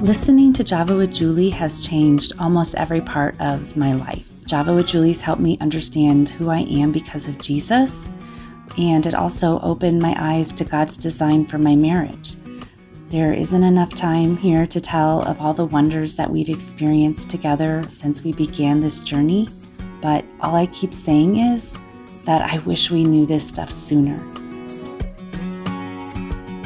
Listening to Java with Julie has changed almost every part of my life. Java with Julie's helped me understand who I am because of Jesus, and it also opened my eyes to God's design for my marriage. There isn't enough time here to tell of all the wonders that we've experienced together since we began this journey, but all I keep saying is that I wish we knew this stuff sooner.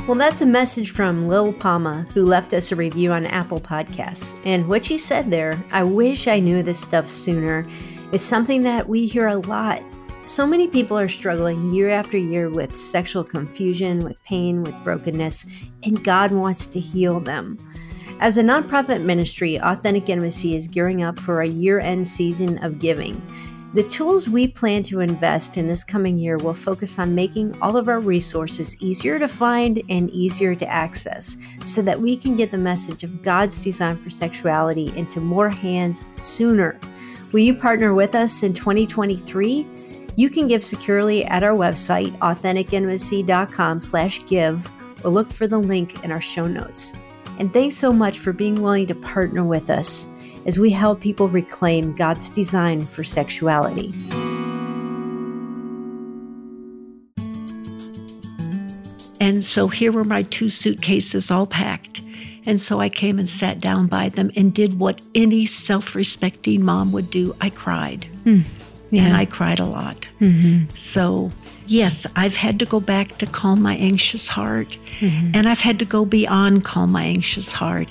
Well, that's a message from Lil Palma, who left us a review on Apple Podcasts. And what she said there, I wish I knew this stuff sooner, is something that we hear a lot. So many people are struggling year after year with sexual confusion, with pain, with brokenness, and God wants to heal them. As a nonprofit ministry, Authentic Intimacy is gearing up for a year end season of giving. The tools we plan to invest in this coming year will focus on making all of our resources easier to find and easier to access so that we can get the message of God's design for sexuality into more hands sooner. Will you partner with us in 2023? You can give securely at our website, authenticintimacy.com slash give, or look for the link in our show notes. And thanks so much for being willing to partner with us as we help people reclaim God's design for sexuality. And so here were my two suitcases all packed. And so I came and sat down by them and did what any self respecting mom would do. I cried. Mm, yeah. And I cried a lot. Mm-hmm. So, yes, I've had to go back to calm my anxious heart. Mm-hmm. And I've had to go beyond calm my anxious heart.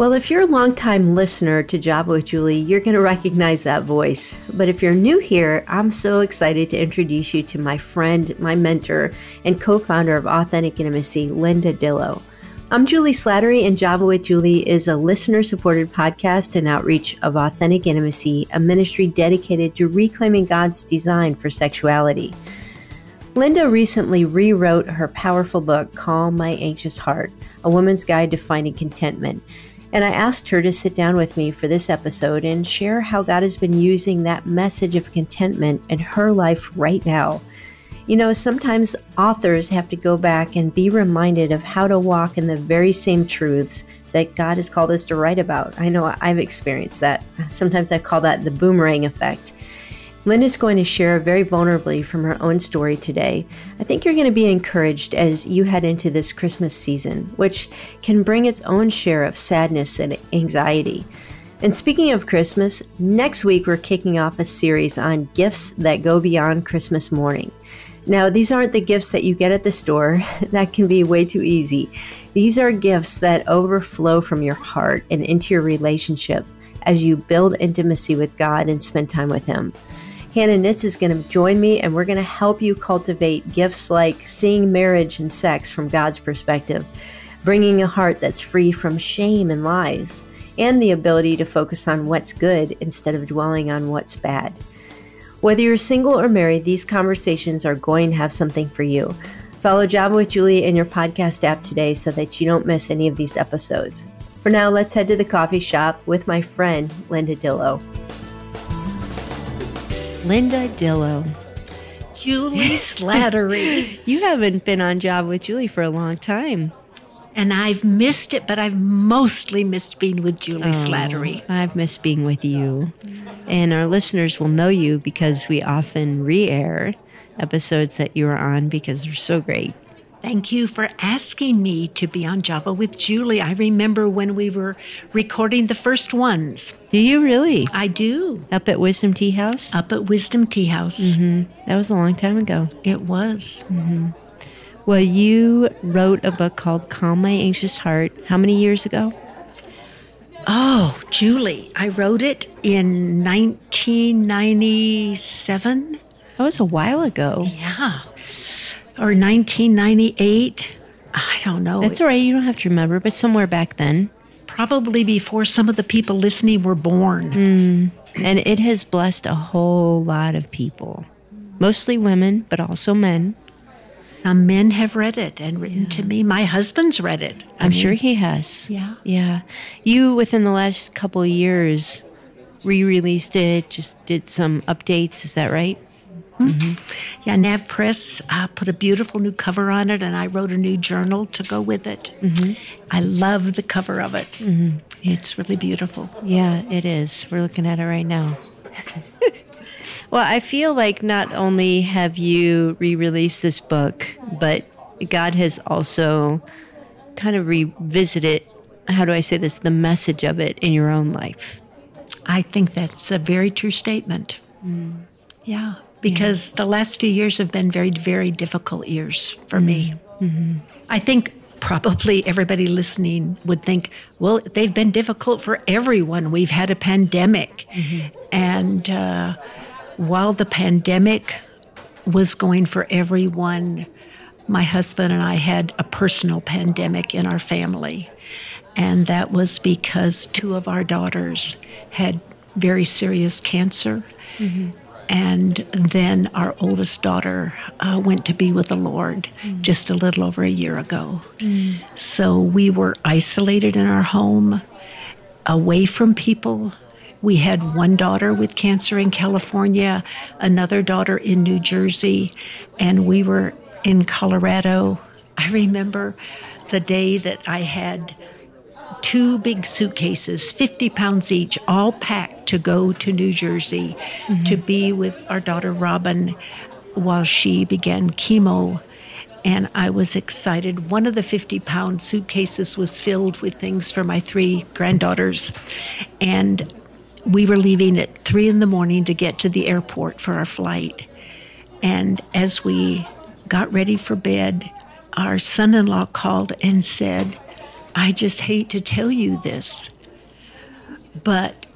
Well, if you're a longtime listener to Java with Julie, you're going to recognize that voice. But if you're new here, I'm so excited to introduce you to my friend, my mentor, and co founder of Authentic Intimacy, Linda Dillow. I'm Julie Slattery, and Java with Julie is a listener supported podcast and outreach of Authentic Intimacy, a ministry dedicated to reclaiming God's design for sexuality. Linda recently rewrote her powerful book, Calm My Anxious Heart A Woman's Guide to Finding Contentment and I asked her to sit down with me for this episode and share how God has been using that message of contentment in her life right now. You know, sometimes authors have to go back and be reminded of how to walk in the very same truths that God has called us to write about. I know I've experienced that. Sometimes I call that the boomerang effect. Linda's going to share very vulnerably from her own story today. I think you're going to be encouraged as you head into this Christmas season, which can bring its own share of sadness and anxiety. And speaking of Christmas, next week we're kicking off a series on gifts that go beyond Christmas morning. Now, these aren't the gifts that you get at the store, that can be way too easy. These are gifts that overflow from your heart and into your relationship as you build intimacy with God and spend time with Him. Hannah Nitz is going to join me, and we're going to help you cultivate gifts like seeing marriage and sex from God's perspective, bringing a heart that's free from shame and lies, and the ability to focus on what's good instead of dwelling on what's bad. Whether you're single or married, these conversations are going to have something for you. Follow Java with Julie in your podcast app today so that you don't miss any of these episodes. For now, let's head to the coffee shop with my friend, Linda Dillow. Linda Dillow. Julie Slattery. you haven't been on Java with Julie for a long time. And I've missed it, but I've mostly missed being with Julie oh, Slattery. I've missed being with you. And our listeners will know you because we often re air episodes that you are on because they're so great. Thank you for asking me to be on Java with Julie. I remember when we were recording the first ones. Do you really? I do. Up at Wisdom Tea House? Up at Wisdom Tea House. Mm-hmm. That was a long time ago. It was. Mm-hmm. Well, you wrote a book called Calm My Anxious Heart. How many years ago? Oh, Julie, I wrote it in 1997. That was a while ago. Yeah or 1998. I don't know. That's all right. You don't have to remember, but somewhere back then. Probably before some of the people listening were born. Mm. And it has blessed a whole lot of people, mostly women, but also men. Some men have read it and written yeah. to me. My husband's read it. I am sure he has. Yeah. Yeah. You, within the last couple years, re released it, just did some updates. Is that right? Mm-hmm. Yeah, Nav Press uh, put a beautiful new cover on it, and I wrote a new journal to go with it. Mm-hmm. I love the cover of it. Mm-hmm. It's really beautiful. Yeah, it is. We're looking at it right now. well, I feel like not only have you re released this book, but God has also kind of revisited, how do I say this, the message of it in your own life. I think that's a very true statement. Mm. Yeah because yeah. the last few years have been very, very difficult years for mm-hmm. me. Mm-hmm. I think probably everybody listening would think, well, they've been difficult for everyone. We've had a pandemic. Mm-hmm. And uh, while the pandemic was going for everyone, my husband and I had a personal pandemic in our family. And that was because two of our daughters had very serious cancer. Mm-hmm. And then our oldest daughter uh, went to be with the Lord mm. just a little over a year ago. Mm. So we were isolated in our home, away from people. We had one daughter with cancer in California, another daughter in New Jersey, and we were in Colorado. I remember the day that I had two big suitcases, 50 pounds each, all packed to go to New Jersey mm-hmm. to be with our daughter Robin while she began chemo. And I was excited. One of the 50 pound suitcases was filled with things for my three granddaughters. And we were leaving at three in the morning to get to the airport for our flight. And as we got ready for bed, our son in law called and said, I just hate to tell you this, but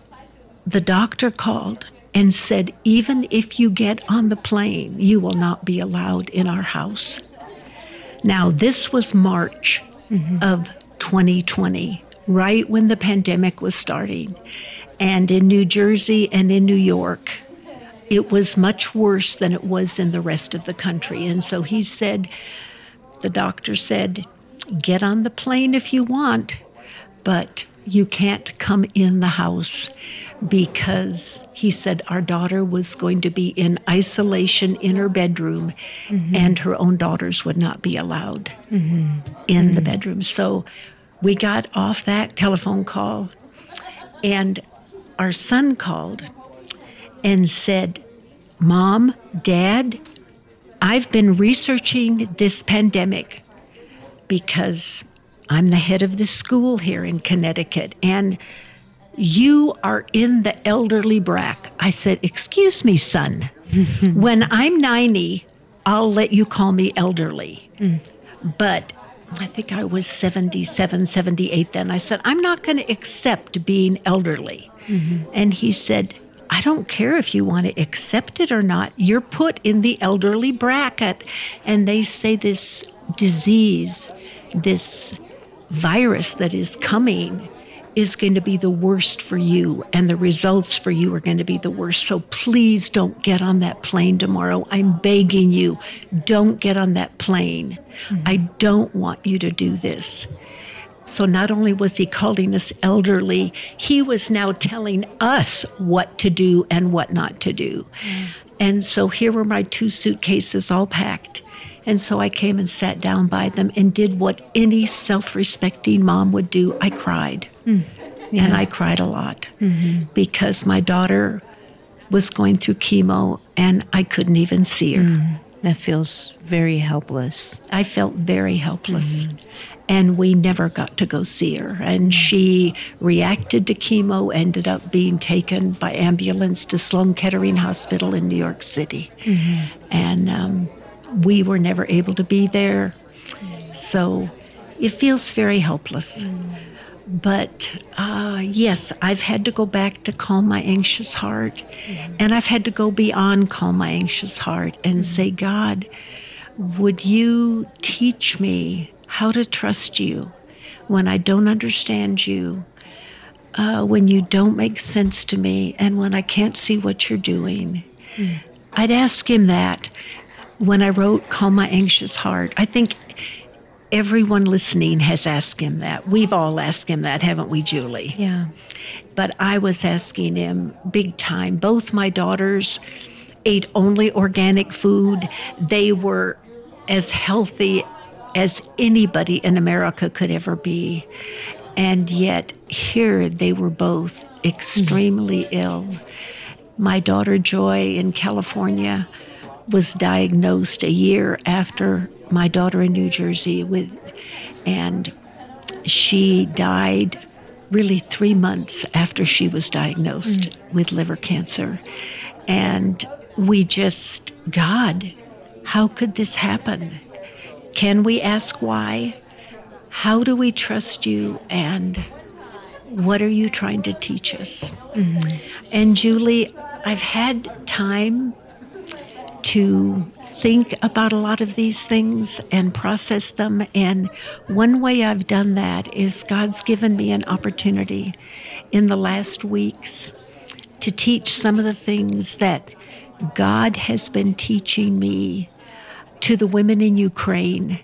the doctor called and said, even if you get on the plane, you will not be allowed in our house. Now, this was March mm-hmm. of 2020, right when the pandemic was starting. And in New Jersey and in New York, it was much worse than it was in the rest of the country. And so he said, the doctor said, get on the plane if you want, but you can't come in the house because he said our daughter was going to be in isolation in her bedroom mm-hmm. and her own daughters would not be allowed mm-hmm. in mm-hmm. the bedroom. So we got off that telephone call and our son called and said, Mom, Dad, I've been researching this pandemic because I'm the head of the school here in Connecticut and you are in the elderly brack. I said, Excuse me, son. when I'm 90, I'll let you call me elderly. Mm. But I think I was 77, 78 then. I said, I'm not going to accept being elderly. Mm-hmm. And he said, I don't care if you want to accept it or not. You're put in the elderly bracket. And they say this disease, this virus that is coming, is going to be the worst for you, and the results for you are going to be the worst. So please don't get on that plane tomorrow. I'm begging you, don't get on that plane. Mm-hmm. I don't want you to do this. So not only was he calling us elderly, he was now telling us what to do and what not to do. Mm. And so here were my two suitcases all packed. And so I came and sat down by them and did what any self respecting mom would do. I cried. Mm. Yeah. And I cried a lot mm-hmm. because my daughter was going through chemo and I couldn't even see her. Mm. That feels very helpless. I felt very helpless. Mm-hmm. And we never got to go see her. And she reacted to chemo, ended up being taken by ambulance to Sloan Kettering Hospital in New York City. Mm-hmm. And um, we were never able to be there. So it feels very helpless. Mm. But uh, yes, I've had to go back to calm my anxious heart. Mm. And I've had to go beyond calm my anxious heart and mm. say, God, would you teach me how to trust you when I don't understand you? Uh, when you don't make sense to me and when I can't see what you're doing. Mm. I'd ask him that when I wrote Calm My Anxious Heart, I think everyone listening has asked him that. We've all asked him that, haven't we, Julie? Yeah. But I was asking him big time. Both my daughters ate only organic food. They were as healthy as anybody in America could ever be. And yet, here they were both extremely mm-hmm. ill. My daughter Joy in California was diagnosed a year after my daughter in New Jersey with and she died really 3 months after she was diagnosed mm. with liver cancer. And we just God how could this happen? Can we ask why? How do we trust you? And what are you trying to teach us? Mm-hmm. and Julie I've had time to think about a lot of these things and process them. And one way I've done that is God's given me an opportunity in the last weeks to teach some of the things that God has been teaching me to the women in Ukraine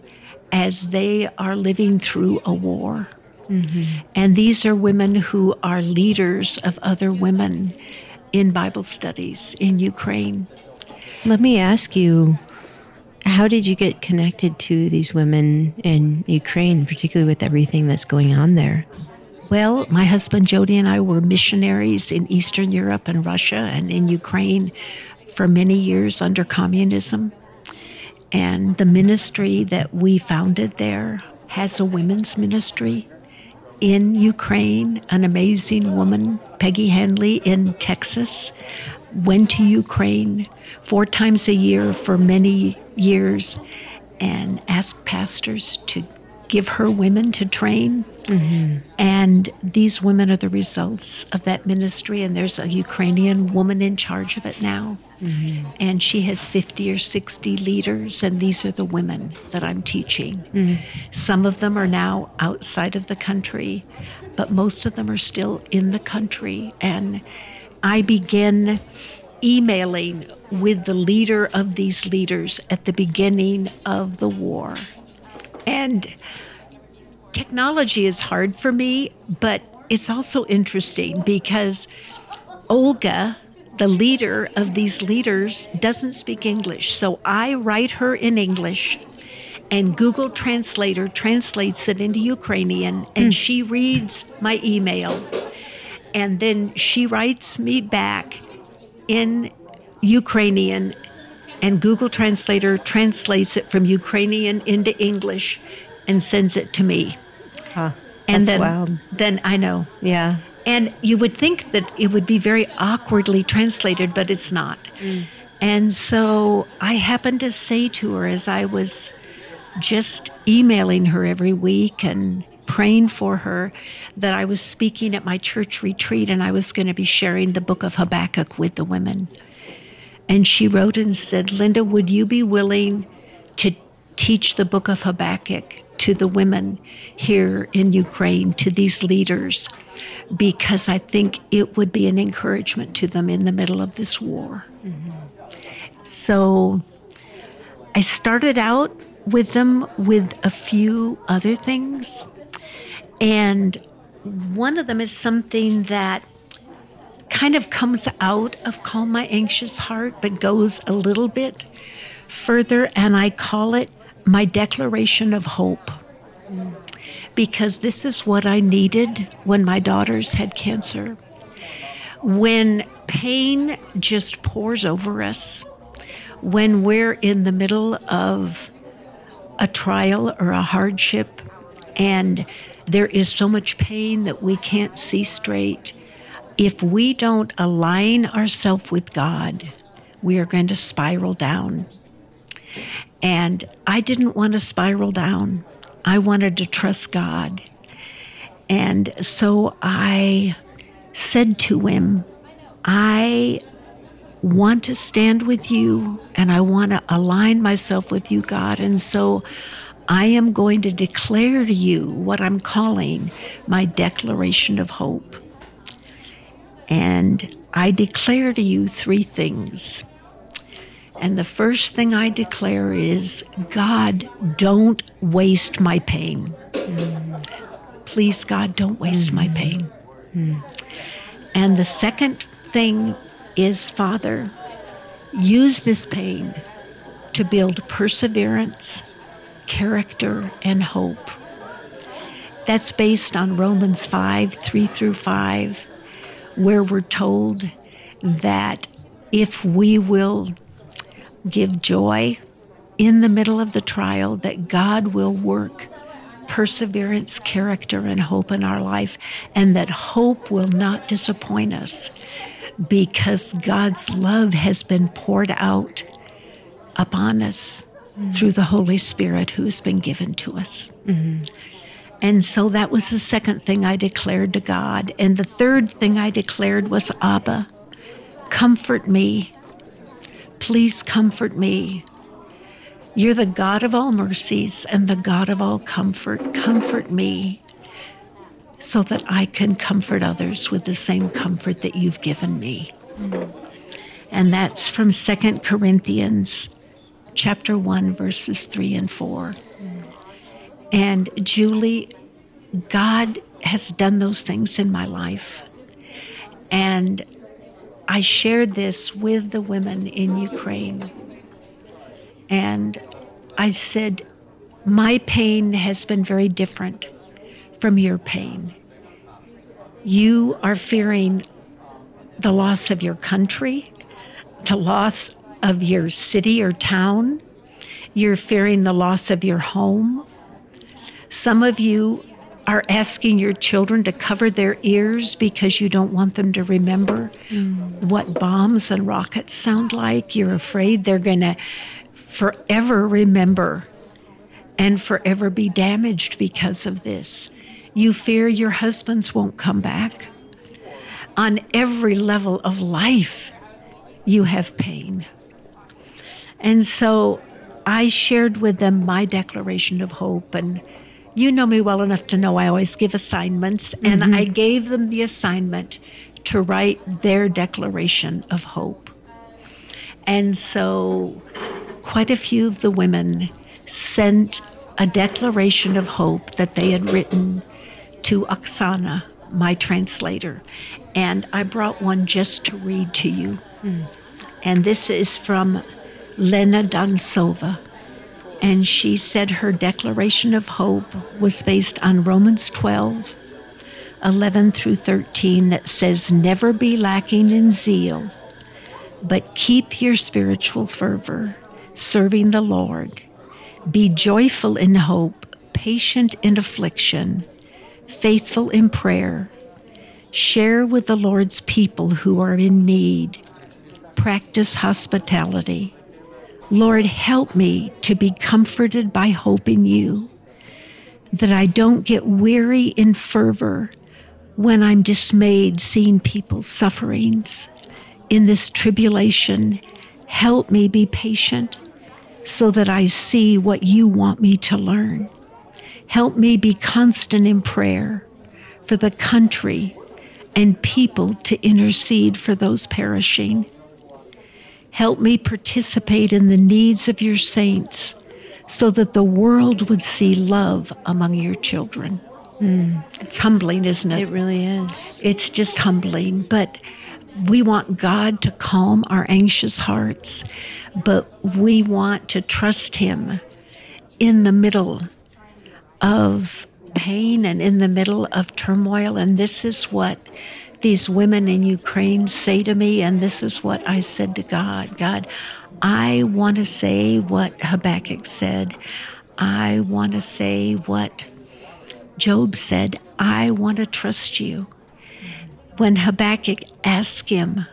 as they are living through a war. Mm-hmm. And these are women who are leaders of other women in Bible studies in Ukraine. Let me ask you how did you get connected to these women in Ukraine, particularly with everything that's going on there? Well, my husband Jody and I were missionaries in Eastern Europe and Russia and in Ukraine for many years under communism. And the ministry that we founded there has a women's ministry in Ukraine. An amazing woman, Peggy Hanley in Texas, went to Ukraine four times a year for many years and asked pastors to give her women to train. Mm-hmm. And these women are the results of that ministry. And there's a Ukrainian woman in charge of it now. Mm-hmm. And she has 50 or 60 leaders. And these are the women that I'm teaching. Mm-hmm. Some of them are now outside of the country, but most of them are still in the country. And I begin emailing with the leader of these leaders at the beginning of the war. And technology is hard for me, but it's also interesting because Olga, the leader of these leaders, doesn't speak English. So I write her in English and Google Translator translates it into Ukrainian and mm. she reads my email. And then she writes me back in Ukrainian, and Google Translator translates it from Ukrainian into English and sends it to me. Huh. And then, wild. then I know. Yeah. And you would think that it would be very awkwardly translated, but it's not. Mm. And so I happened to say to her as I was just emailing her every week and praying for her that I was speaking at my church retreat and I was going to be sharing the book of Habakkuk with the women. And she wrote and said, Linda, would you be willing to teach the book of Habakkuk to the women here in Ukraine, to these leaders? Because I think it would be an encouragement to them in the middle of this war. Mm-hmm. So I started out with them with a few other things. And one of them is something that kind of comes out of Calm My Anxious Heart, but goes a little bit further, and I call it my declaration of hope. Because this is what I needed when my daughters had cancer. When pain just pours over us, when we're in the middle of a trial or a hardship, and there is so much pain that we can't see straight. If we don't align ourselves with God, we are going to spiral down. And I didn't want to spiral down. I wanted to trust God. And so I said to him, I want to stand with you and I want to align myself with you, God. And so I am going to declare to you what I'm calling my declaration of hope. And I declare to you three things. And the first thing I declare is God, don't waste my pain. Mm. Please, God, don't waste mm. my pain. Mm. And the second thing is, Father, use this pain to build perseverance, character, and hope. That's based on Romans 5 3 through 5, where we're told that if we will give joy in the middle of the trial, that God will work perseverance, character, and hope in our life, and that hope will not disappoint us because God's love has been poured out upon us mm-hmm. through the Holy Spirit who has been given to us. Mm-hmm. And so that was the second thing I declared to God. And the third thing I declared was Abba, comfort me. Please comfort me. You're the God of all mercies and the God of all comfort. Comfort me so that I can comfort others with the same comfort that you've given me. Mm-hmm. And that's from Second Corinthians chapter 1 verses 3 and 4. And Julie, God has done those things in my life. And I shared this with the women in Ukraine. And I said, My pain has been very different from your pain. You are fearing the loss of your country, the loss of your city or town. You're fearing the loss of your home. Some of you are asking your children to cover their ears because you don't want them to remember mm. what bombs and rockets sound like. You're afraid they're going to forever remember and forever be damaged because of this. You fear your husbands won't come back. On every level of life, you have pain. And so I shared with them my declaration of hope. And you know me well enough to know I always give assignments. Mm-hmm. And I gave them the assignment to write their declaration of hope. And so quite a few of the women sent a declaration of hope that they had written to Oksana, my translator. And I brought one just to read to you. Mm. And this is from Lena Donsova. And she said her declaration of hope was based on Romans 12, 11 through 13, that says, Never be lacking in zeal, but keep your spiritual fervor, serving the Lord. Be joyful in hope, patient in affliction, faithful in prayer. Share with the Lord's people who are in need. Practice hospitality. Lord, help me to be comforted by hope in you, that I don't get weary in fervor when I'm dismayed seeing people's sufferings. In this tribulation, help me be patient so that I see what you want me to learn. Help me be constant in prayer for the country and people to intercede for those perishing. Help me participate in the needs of your saints so that the world would see love among your children. Mm. It's humbling, isn't it? It really is. It's just humbling. But we want God to calm our anxious hearts, but we want to trust Him in the middle of pain and in the middle of turmoil. And this is what these women in Ukraine say to me, and this is what I said to God God, I want to say what Habakkuk said. I want to say what Job said. I want to trust you. When Habakkuk asked him,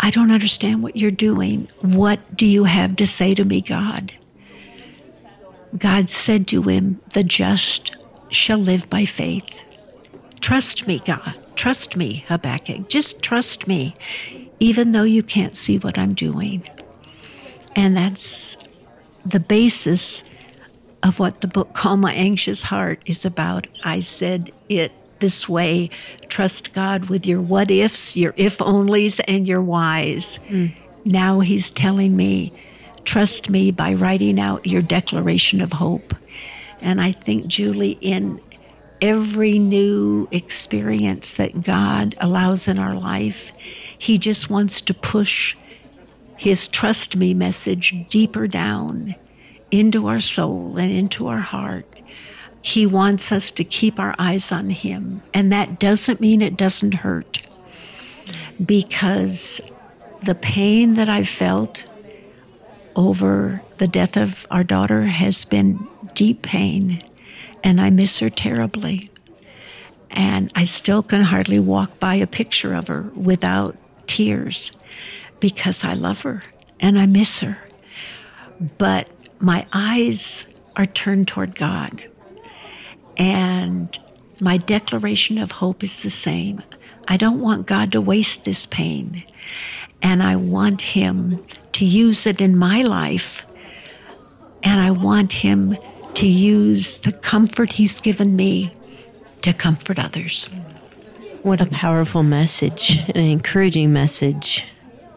I don't understand what you're doing. What do you have to say to me, God? God said to him, The just shall live by faith. Trust me, God. Trust me, Habakkuk. Just trust me, even though you can't see what I'm doing. And that's the basis of what the book Calm My Anxious Heart is about. I said it this way trust God with your what ifs, your if onlys, and your whys. Mm. Now he's telling me, trust me by writing out your declaration of hope. And I think, Julie, in every new experience that God allows in our life, He just wants to push his trust me message deeper down into our soul and into our heart. He wants us to keep our eyes on him. And that doesn't mean it doesn't hurt because the pain that I've felt over the death of our daughter has been deep pain, and I miss her terribly. And I still can hardly walk by a picture of her without tears because I love her and I miss her. But my eyes are turned toward God. And my declaration of hope is the same. I don't want God to waste this pain. And I want Him to use it in my life. And I want Him to use the comfort He's given me to comfort others. What a powerful message, an encouraging message.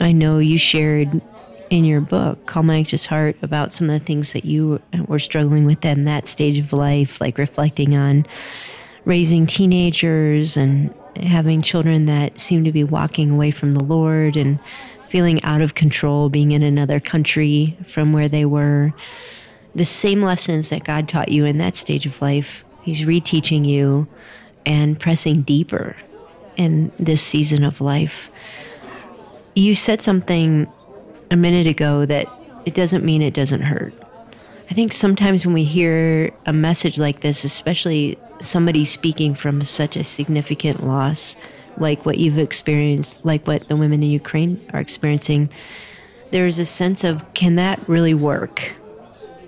I know you shared in your book, Calm My Anxious Heart, about some of the things that you were struggling with in that stage of life, like reflecting on raising teenagers and having children that seem to be walking away from the Lord and feeling out of control, being in another country from where they were. The same lessons that God taught you in that stage of life, He's reteaching you and pressing deeper in this season of life. You said something a minute ago that it doesn't mean it doesn't hurt. I think sometimes when we hear a message like this, especially somebody speaking from such a significant loss, like what you've experienced, like what the women in Ukraine are experiencing, there's a sense of can that really work?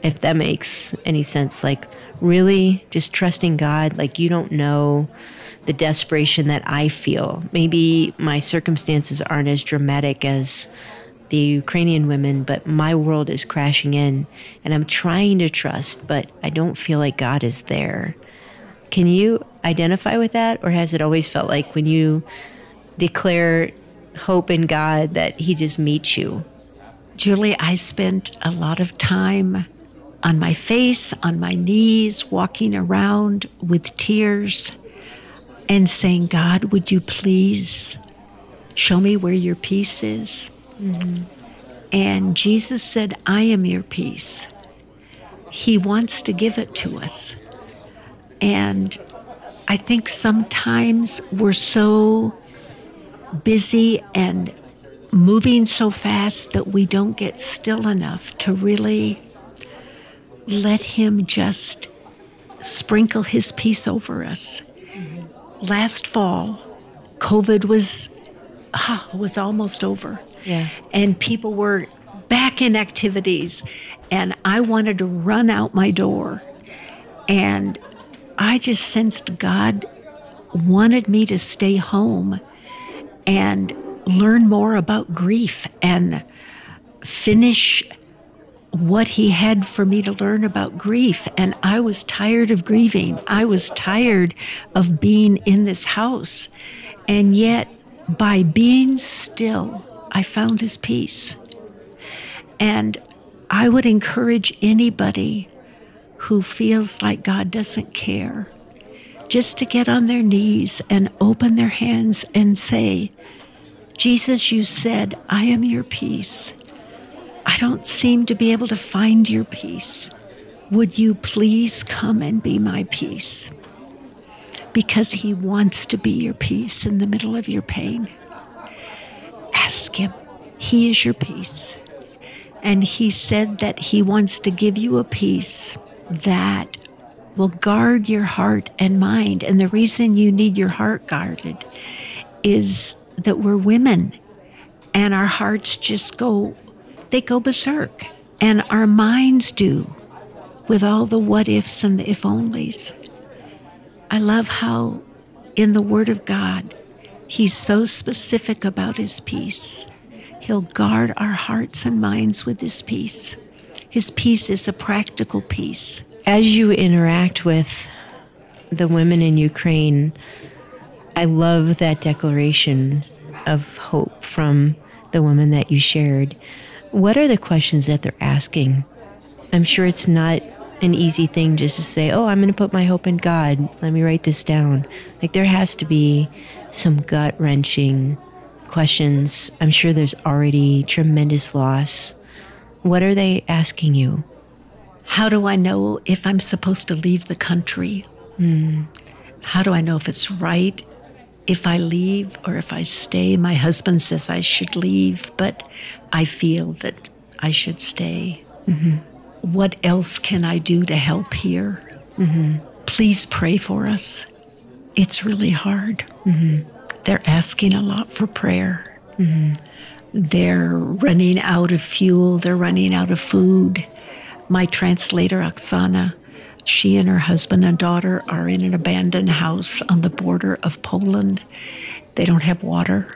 If that makes any sense. Like, really just trusting God, like you don't know the desperation that I feel. Maybe my circumstances aren't as dramatic as the Ukrainian women, but my world is crashing in and I'm trying to trust, but I don't feel like God is there. Can you identify with that, or has it always felt like when you declare hope in God that He just meets you? Julie, I spent a lot of time on my face, on my knees, walking around with tears and saying, God, would you please show me where your peace is? Mm-hmm. And Jesus said, I am your peace. He wants to give it to us. And I think sometimes we're so busy and moving so fast that we don't get still enough to really let Him just sprinkle His peace over us. Mm-hmm. Last fall, COVID was ah, was almost over. Yeah. And people were back in activities and I wanted to run out my door. And I just sensed God wanted me to stay home and learn more about grief and finish what he had for me to learn about grief. And I was tired of grieving. I was tired of being in this house. And yet, by being still, I found his peace. And I would encourage anybody who feels like God doesn't care just to get on their knees and open their hands and say, Jesus, you said, I am your peace. I don't seem to be able to find your peace. Would you please come and be my peace? Because he wants to be your peace in the middle of your pain. Ask him. He is your peace. And he said that he wants to give you a peace that will guard your heart and mind. And the reason you need your heart guarded is that we're women and our hearts just go, they go berserk. And our minds do with all the what ifs and the if onlys. I love how in the Word of God, He's so specific about His peace. He'll guard our hearts and minds with His peace. His peace is a practical peace. As you interact with the women in Ukraine, I love that declaration of hope from the woman that you shared. What are the questions that they're asking? I'm sure it's not an easy thing just to say, oh, I'm going to put my hope in God. Let me write this down. Like, there has to be some gut wrenching questions. I'm sure there's already tremendous loss. What are they asking you? How do I know if I'm supposed to leave the country? Mm. How do I know if it's right if I leave or if I stay? My husband says I should leave, but I feel that I should stay. Mm-hmm. What else can I do to help here? Mm-hmm. Please pray for us. It's really hard. Mm-hmm. They're asking a lot for prayer. Mm-hmm. They're running out of fuel, they're running out of food. My translator, Oksana, she and her husband and daughter are in an abandoned house on the border of Poland. They don't have water,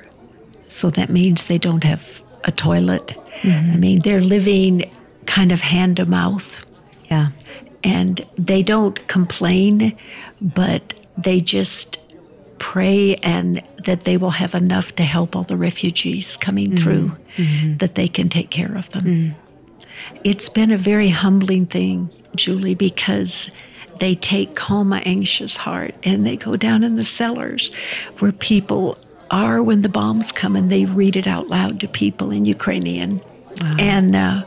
so that means they don't have a toilet. Mm-hmm. I mean, they're living kind of hand to mouth. Yeah. And they don't complain, but they just pray and that they will have enough to help all the refugees coming mm-hmm. through, mm-hmm. that they can take care of them. It's been a very humbling thing, Julie, because they take Calm My Anxious Heart and they go down in the cellars where people are when the bombs come and they read it out loud to people in Ukrainian. Wow. And uh,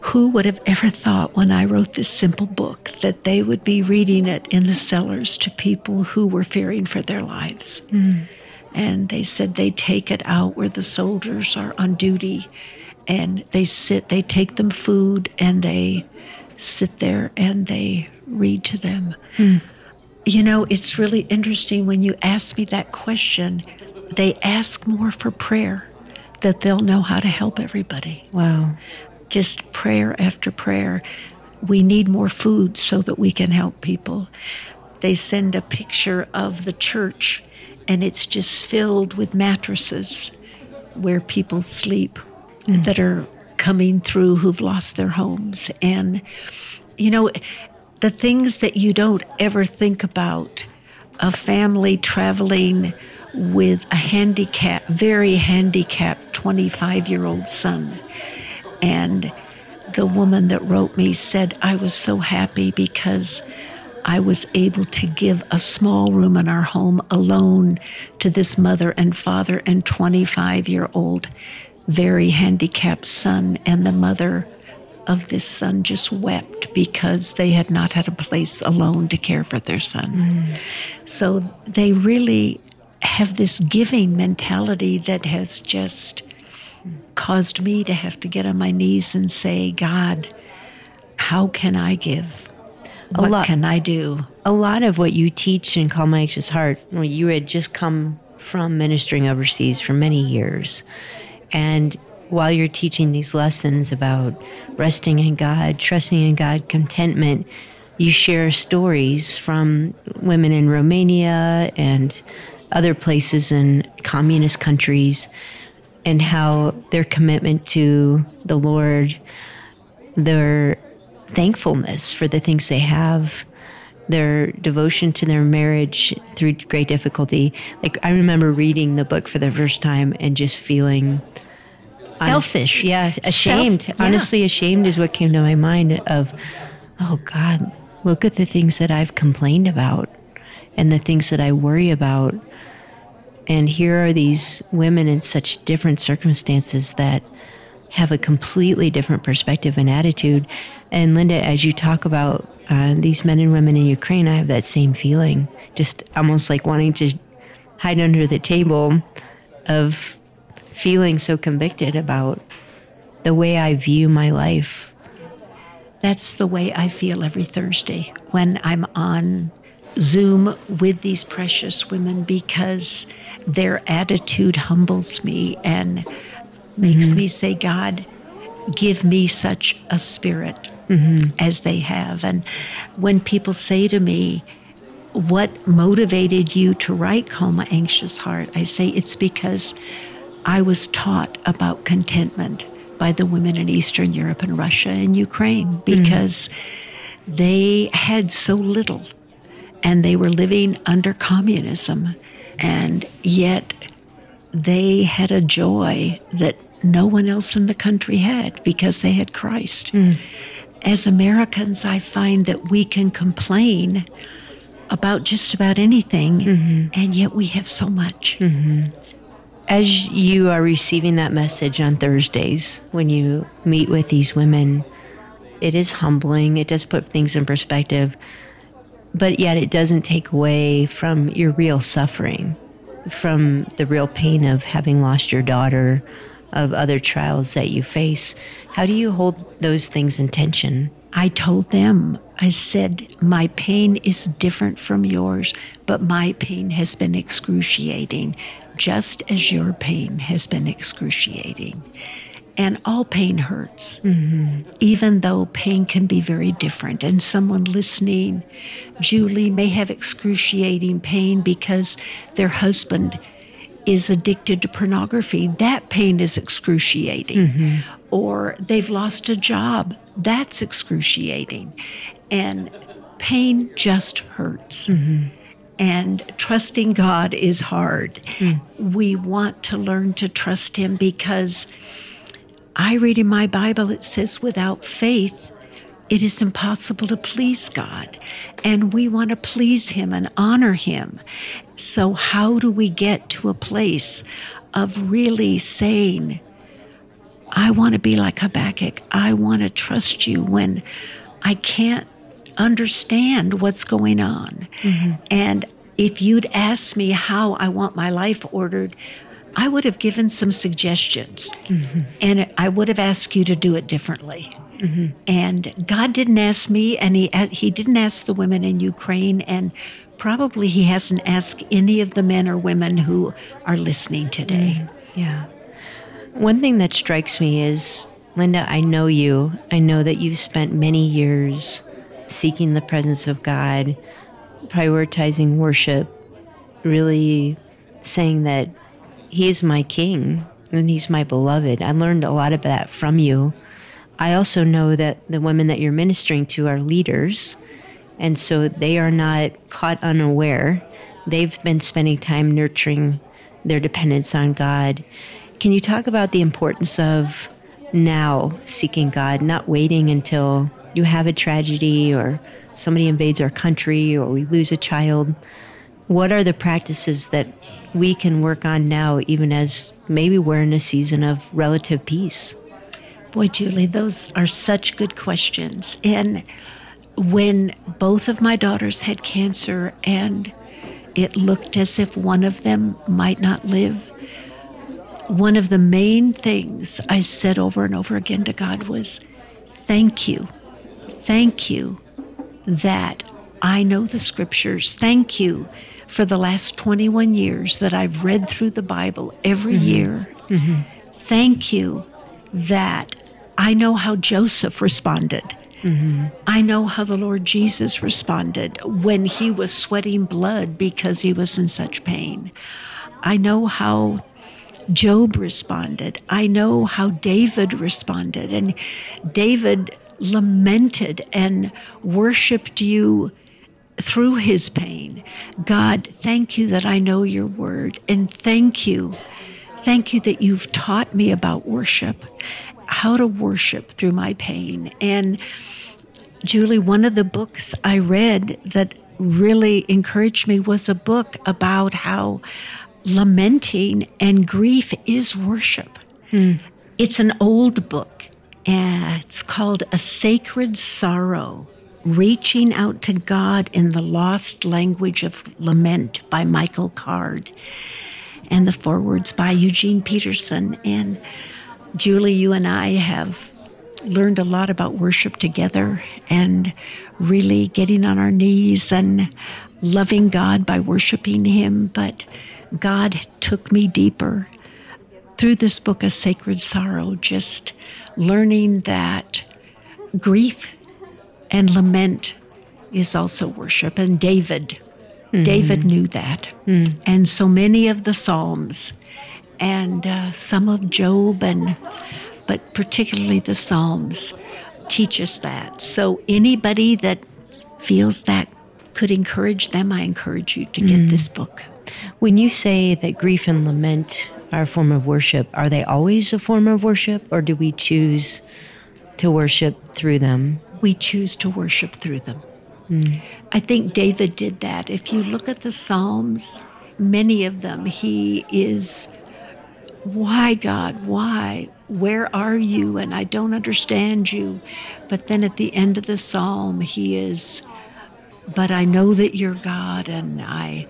who would have ever thought when I wrote this simple book that they would be reading it in the cellars to people who were fearing for their lives? Mm. And they said they take it out where the soldiers are on duty and they sit, they take them food and they sit there and they read to them. Mm. You know, it's really interesting when you ask me that question, they ask more for prayer that they'll know how to help everybody. Wow. Just prayer after prayer. We need more food so that we can help people. They send a picture of the church, and it's just filled with mattresses where people sleep mm. that are coming through who've lost their homes. And, you know, the things that you don't ever think about a family traveling with a handicapped, very handicapped 25 year old son. And the woman that wrote me said, I was so happy because I was able to give a small room in our home alone to this mother and father and 25 year old, very handicapped son. And the mother of this son just wept because they had not had a place alone to care for their son. Mm. So they really have this giving mentality that has just caused me to have to get on my knees and say, God, how can I give? What a lot, can I do? A lot of what you teach in Calm My Anxious Heart, well, you had just come from ministering overseas for many years. And while you're teaching these lessons about resting in God, trusting in God, contentment, you share stories from women in Romania and other places in communist countries and how their commitment to the Lord, their thankfulness for the things they have, their devotion to their marriage through great difficulty. Like, I remember reading the book for the first time and just feeling selfish. Honest, yeah, ashamed. Self, yeah. Honestly, ashamed is what came to my mind of, oh God, look at the things that I've complained about and the things that I worry about and here are these women in such different circumstances that have a completely different perspective and attitude. And Linda, as you talk about uh, these men and women in Ukraine, I have that same feeling, just almost like wanting to hide under the table of feeling so convicted about the way I view my life. That's the way I feel every Thursday when I'm on Zoom with these precious women because their attitude humbles me and makes mm-hmm. me say, God, give me such a spirit mm-hmm. as they have. And when people say to me, What motivated you to write My Anxious Heart? I say, It's because I was taught about contentment by the women in Eastern Europe and Russia and Ukraine mm-hmm. because mm-hmm. they had so little and they were living under communism. And yet they had a joy that no one else in the country had because they had Christ. Mm. As Americans, I find that we can complain about just about anything, mm-hmm. and yet we have so much. Mm-hmm. As you are receiving that message on Thursdays when you meet with these women, it is humbling. It does put things in perspective, but yet it doesn't take away from your real suffering, from the real pain of having lost your daughter, of other trials that you face. How do you hold those things in tension? I told them, I said, my pain is different from yours, but my pain has been excruciating, just as your pain has been excruciating. And all pain hurts, mm-hmm. even though pain can be very different. And someone listening, Julie, may have excruciating pain because their husband is addicted to pornography. That pain is excruciating. Mm-hmm. Or they've lost a job. That's excruciating. And pain just hurts. Mm-hmm. And trusting God is hard. Mm. We want to learn to trust Him because I read in my Bible, it says, without faith, it is impossible to please God. And we want to please Him and honor Him. So, how do we get to a place of really saying, I want to be like Habakkuk. I want to trust you when I can't understand what's going on. Mm-hmm. And if you'd asked me how I want my life ordered, I would have given some suggestions mm-hmm. and I would have asked you to do it differently. Mm-hmm. And God didn't ask me, and he, he didn't ask the women in Ukraine, and probably He hasn't asked any of the men or women who are listening today. Mm-hmm. Yeah. One thing that strikes me is, Linda, I know you. I know that you've spent many years seeking the presence of God, prioritizing worship, really saying that he is my king and he's my beloved. I learned a lot of that from you. I also know that the women that you're ministering to are leaders, and so they are not caught unaware. They've been spending time nurturing their dependence on God. Can you talk about the importance of now seeking God, not waiting until you have a tragedy or somebody invades our country or we lose a child? What are the practices that we can work on now, even as maybe we're in a season of relative peace? Boy, Julie, those are such good questions. And when both of my daughters had cancer and it looked as if one of them might not live, one of the main things I said over and over again to God was, Thank you. Thank you that I know the scriptures. Thank you for the last 21 years that I've read through the Bible every mm-hmm. year. Mm-hmm. Thank you that I know how Joseph responded. Mm-hmm. I know how the Lord Jesus responded when he was sweating blood because he was in such pain. I know how Job responded. I know how David responded. And David lamented and worshiped you through his pain. God, thank you that I know your word. And thank you. Thank you that you've taught me about worship, how to worship through my pain. And Julie, one of the books I read that really encouraged me was a book about how lamenting and grief is worship. Hmm. It's an old book. And it's called A Sacred Sorrow Reaching Out to God in the Lost Language of Lament by Michael Card, and the forewords by Eugene Peterson. And Julie, you and I have learned a lot about worship together and really getting on our knees and loving God by worshiping Him. But God took me deeper through this book, of Sacred Sorrow, just learning that grief and lament is also worship. And David, mm-hmm. David knew that. Mm. And so many of the Psalms and uh, some of Job, and but particularly the Psalms, teach us that. So anybody that feels that could encourage them, I encourage you to get mm. this book. When you say that grief and lament are a form of worship, are they always a form of worship, or do we choose to worship through them? we choose to worship through them. Mm. I think David did that. If you look at the Psalms, many of them, he is why, God? Why? Where are you? And I don't understand you. But then at the end of the psalm, he is, but I know that you're God. And I,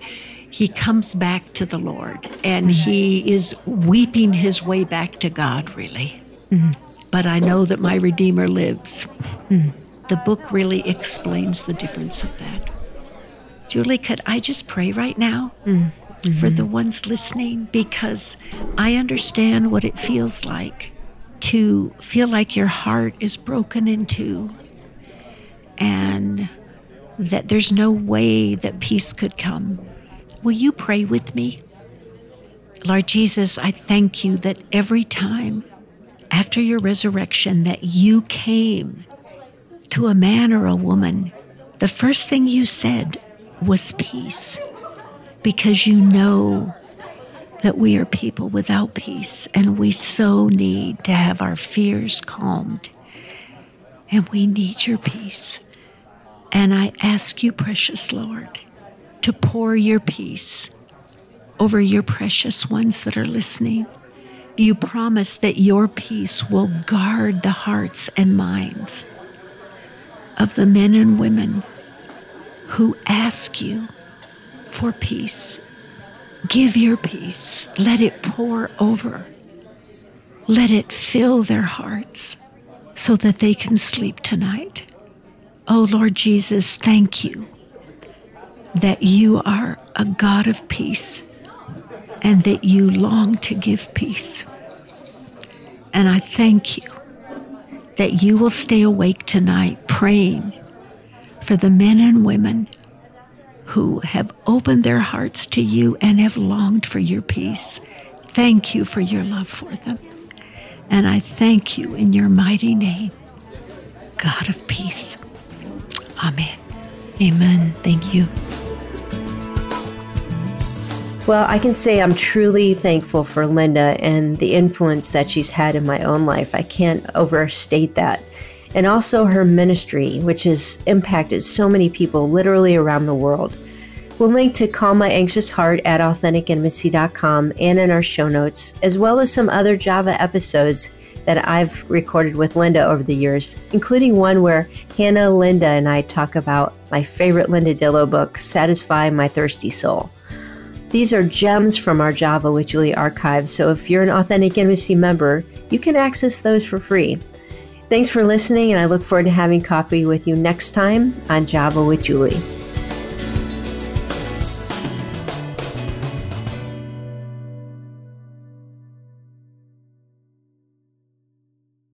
he comes back to the Lord and mm-hmm. he is weeping his way back to God, really. Mm-hmm. But I know that my Redeemer lives. Mm-hmm. The book really explains the difference of that. Julie, could I just pray right now? Mm mm-hmm. for the ones listening because I understand what it feels like to feel like your heart is broken in two and that there's no way that peace could come. Will you pray with me? Lord Jesus, I thank you that every time after your resurrection that you came to a man or a woman, the first thing you said was peace because you know that we are people without peace and we so need to have our fears calmed. And we need your peace. And I ask you, precious Lord, to pour your peace over your precious ones that are listening. You promise that your peace will guard the hearts and minds of the men and women who ask you for peace. Give your peace. Let it pour over. Let it fill their hearts so that they can sleep tonight. Oh Lord Jesus, thank you that you are a God of peace and that you long to give peace. And I thank you that you will stay awake tonight praying for the men and women who have opened their hearts to you and have longed for your peace. Thank you for your love for them. And I thank you in your mighty name, God of peace. Amen. Amen. Thank you. Well, I can say I'm truly thankful for Linda and the influence that she's had in my own life. I can't overstate that and also her ministry, which has impacted so many people literally around the world. We'll link to Calm My Anxious Heart at AuthenticIntimacy.com and in our show notes, as well as some other Java episodes that I've recorded with Linda over the years, including one where Hannah, Linda, and I talk about my favorite Linda Dillow book, Satisfy My Thirsty Soul. These are gems from our Java with Julie archive, so if you're an Authentic Intimacy member, you can access those for free. Thanks for listening, and I look forward to having coffee with you next time on Java with Julie.